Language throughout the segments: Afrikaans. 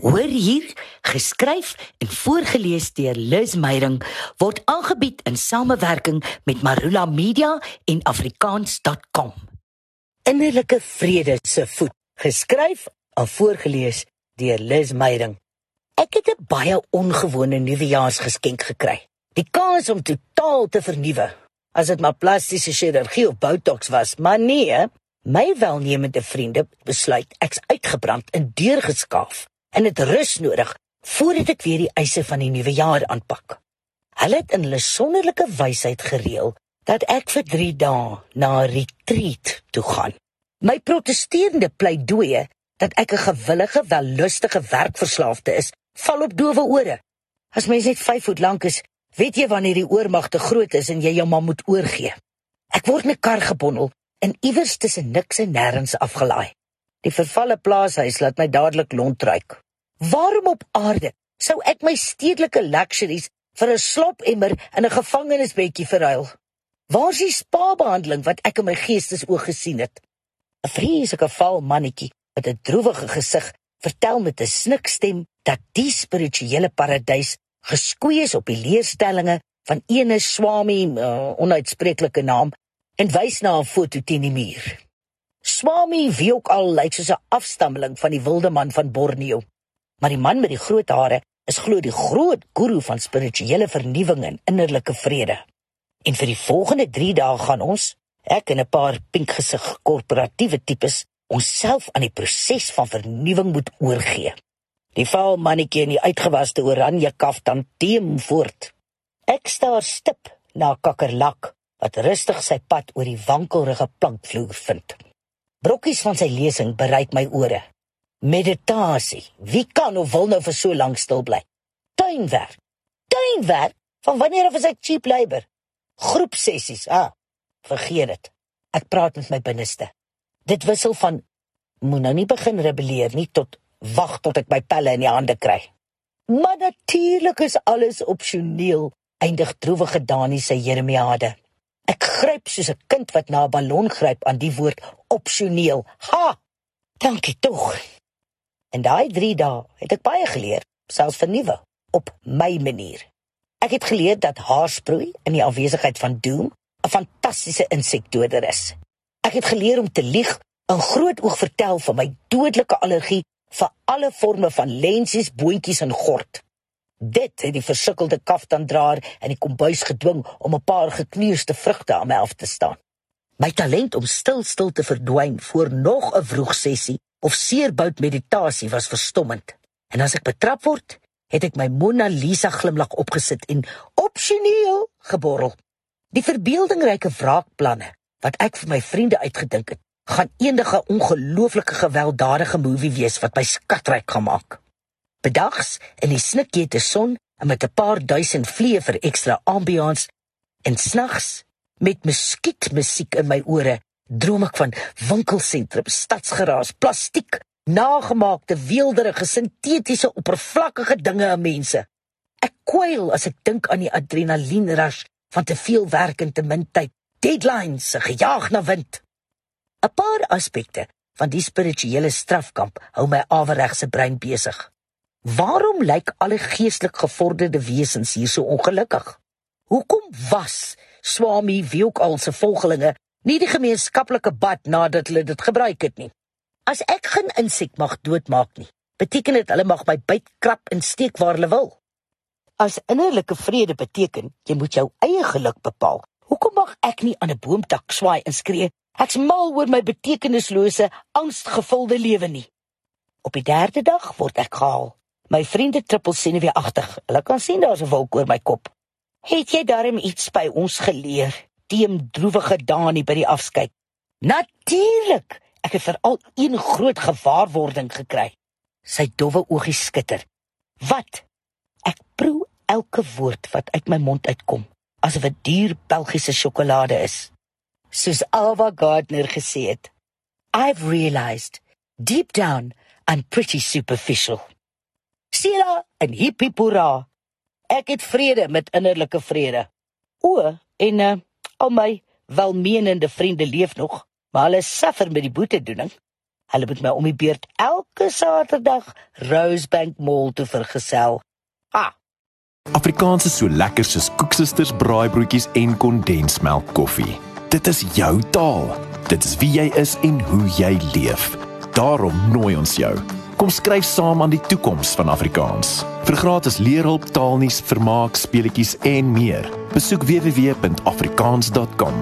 Hoor hier, geskryf en voorgeles deur Liz Meyering word aangebied in samewerking met Marula Media en afrikaans.com. Innerlike vrede se voet, geskryf en voorgeles deur Liz Meyering. Ek het 'n baie ongewone nuwejaarsgeskenk gekry. Die kans om totaal te vernuwe. As dit maar plastiese chirurgie of botox was, maar nee, my welnemende vriende besluit ek's uitgebrand en deurgeskaaf en dit rus nodig voordat ek weer die eise van die nuwe jaar aanpak. Hulle het in hulle sonderlike wysheid gereël dat ek vir 3 dae na 'n retreat toe gaan. My protesterende pleidooie dat ek 'n gewillige, wellustige werkverslaafde is, val op dowe ore. As mens net 5 voet lank is, weet jy wanneer die oormag te groot is en jy jou maar moet oorgee. Ek word in 'n kar gebondel en iewers tussen niks en nêrens afgelaai. Die vervalle plaashuis laat my dadelik lontruik. Waarom op aarde sou ek my stedelike luxuries vir 'n slopemmer in 'n gevangenisbedjie verruil? Waar is die spa-behandeling wat ek in my geestesoog gesien het? 'n Vreeslike val mannetjie met 'n droewige gesig vertel met 'n snikstem dat die spirituele paradys geskoei is op die leerstellings van ene Swami, uh, onuitspreeklike naam, en wys na 'n foto teen die muur. Swami wie ook al lyk soos 'n afstammeling van die wilde man van Borneo. Maar die man met die groot hare is glo die groot guru van spirituele vernuwing en innerlike vrede. En vir die volgende 3 dae gaan ons, ek en 'n paar pinkgesig korporatiewe tipes, onsself aan die proses van vernuwing moet oorgee. Die vaal mannetjie in die uitgewaste oranje kaftan teem voort. Ek staar stip na kakkerlak wat rustig sy pad oor die wankelrige plankvloer vind. Brokkies van sy lesing bereik my ore. Meditasie. Wie kan of wil nou vir so lank stil bly? Tuinwerk. Tuinwerk? Van wanneer af is ek cheap labor? Groepsessies. Ah, vergeet dit. Ek praat met my binneste. Dit wissel van moet nou nie begin rebelleer nie tot wag tot ek my pelle in die hande kry. Maar natuurlik is alles opsioneel, eindig droewige Dani se Jeremiade. Ek gryp soos 'n kind wat na 'n ballon gryp aan die woord opsioneel. Ha! Dankie tog. En daai 3 dae het ek baie geleer, selfs vernuwe op my manier. Ek het geleer dat haarsproei in die afwesigheid van doom 'n fantastiese insekdoder is. Ek het geleer om te lieg, 'n groot oog vertel van my dodelike allergie vir alle forme van lensies, boontjies en gort. Dit het die versukkelde kaftandraer in die kombuis gedwing om 'n paar gekneusde vrugte aan my af te staan. My talent om stil stil te verdwyn voor nog 'n vroeg sessie of seerbout meditasie was verstommend. En as ek betrap word, het ek my Mona Lisa glimlag opgesit en opsioneel geborrel. Die verbeeldingryke wraakplanne wat ek vir my vriende uitgedink het, gaan eendige ongelooflike gewelddadige movie wees wat my skatryk gaan maak. Bedags in die snikjete son en met 'n paar duisend vliee vir ekstra ambiance en snags met muskietmusiek in my ore droom ek van winkelsentrum, stadsgeraas, plastiek, nagemaakte weelderige sintetiese oppervlakkige dinge en mense. Ek kwyl as ek dink aan die adrenalienrush van te veel werk en te min tyd, deadlines, gejaag na wind. 'n Paar aspekte van die spirituele strafkamp hou my aweregse brein besig. Waarom lyk alle geestelik gevorderde wesens hier so ongelukkig? Hoekom was Swami wie ook al se volgelinge nie die gemeenskaplike bad nadat hulle dit gebruik het nie? As ek geen insek mag doodmaak nie, beteken dit hulle mag my byt, krap en steek waar hulle wil. As innerlike vrede beteken jy moet jou eie geluk bepaal, hoekom mag ek nie aan 'n boomtak swaai en skree ek's mal oor my betekenislose, angsgevulde lewe nie? Op die derde dag word ek gehaal. My vriende trippel senuweeagtig. Hulle kan sien daar's 'n wolk oor my kop. Het jy darm iets by ons geleer? Teem droewige Dani by die afskeid. Natuurlik. Ek het veral een groot gewaarwording gekry. Sy dowwe oogies skitter. Wat? Ek proe elke woord wat uit my mond uitkom, asof dit duur Belgiese sjokolade is. Soos Alva Gardner gesê het, I've realized deep down I'm pretty superficial. Sela en hippipura. Ek het vrede met innerlike vrede. O, en uh, al my welmenende vriende leef nog, maar hulle suffer met die boetedoening. Hulle moet my om die beurt elke Saterdag Rosebank Mall toe vergesel. Ah. Afrikaans is so lekker soos koeksisters braaibroodjies en kondensmelk koffie. Dit is jou taal. Dit is wie jy is en hoe jy leef. Daarom nooi ons jou. Kom skryf saam aan die toekoms van Afrikaans. Vir gratis leerhulp, taalnuus, vermaak, speletjies en meer. Besoek www.afrikaans.com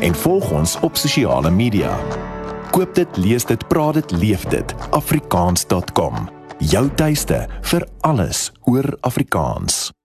en volg ons op sosiale media. Koop dit, lees dit, praat dit, leef dit. afrikaans.com. Jou tuiste vir alles oor Afrikaans.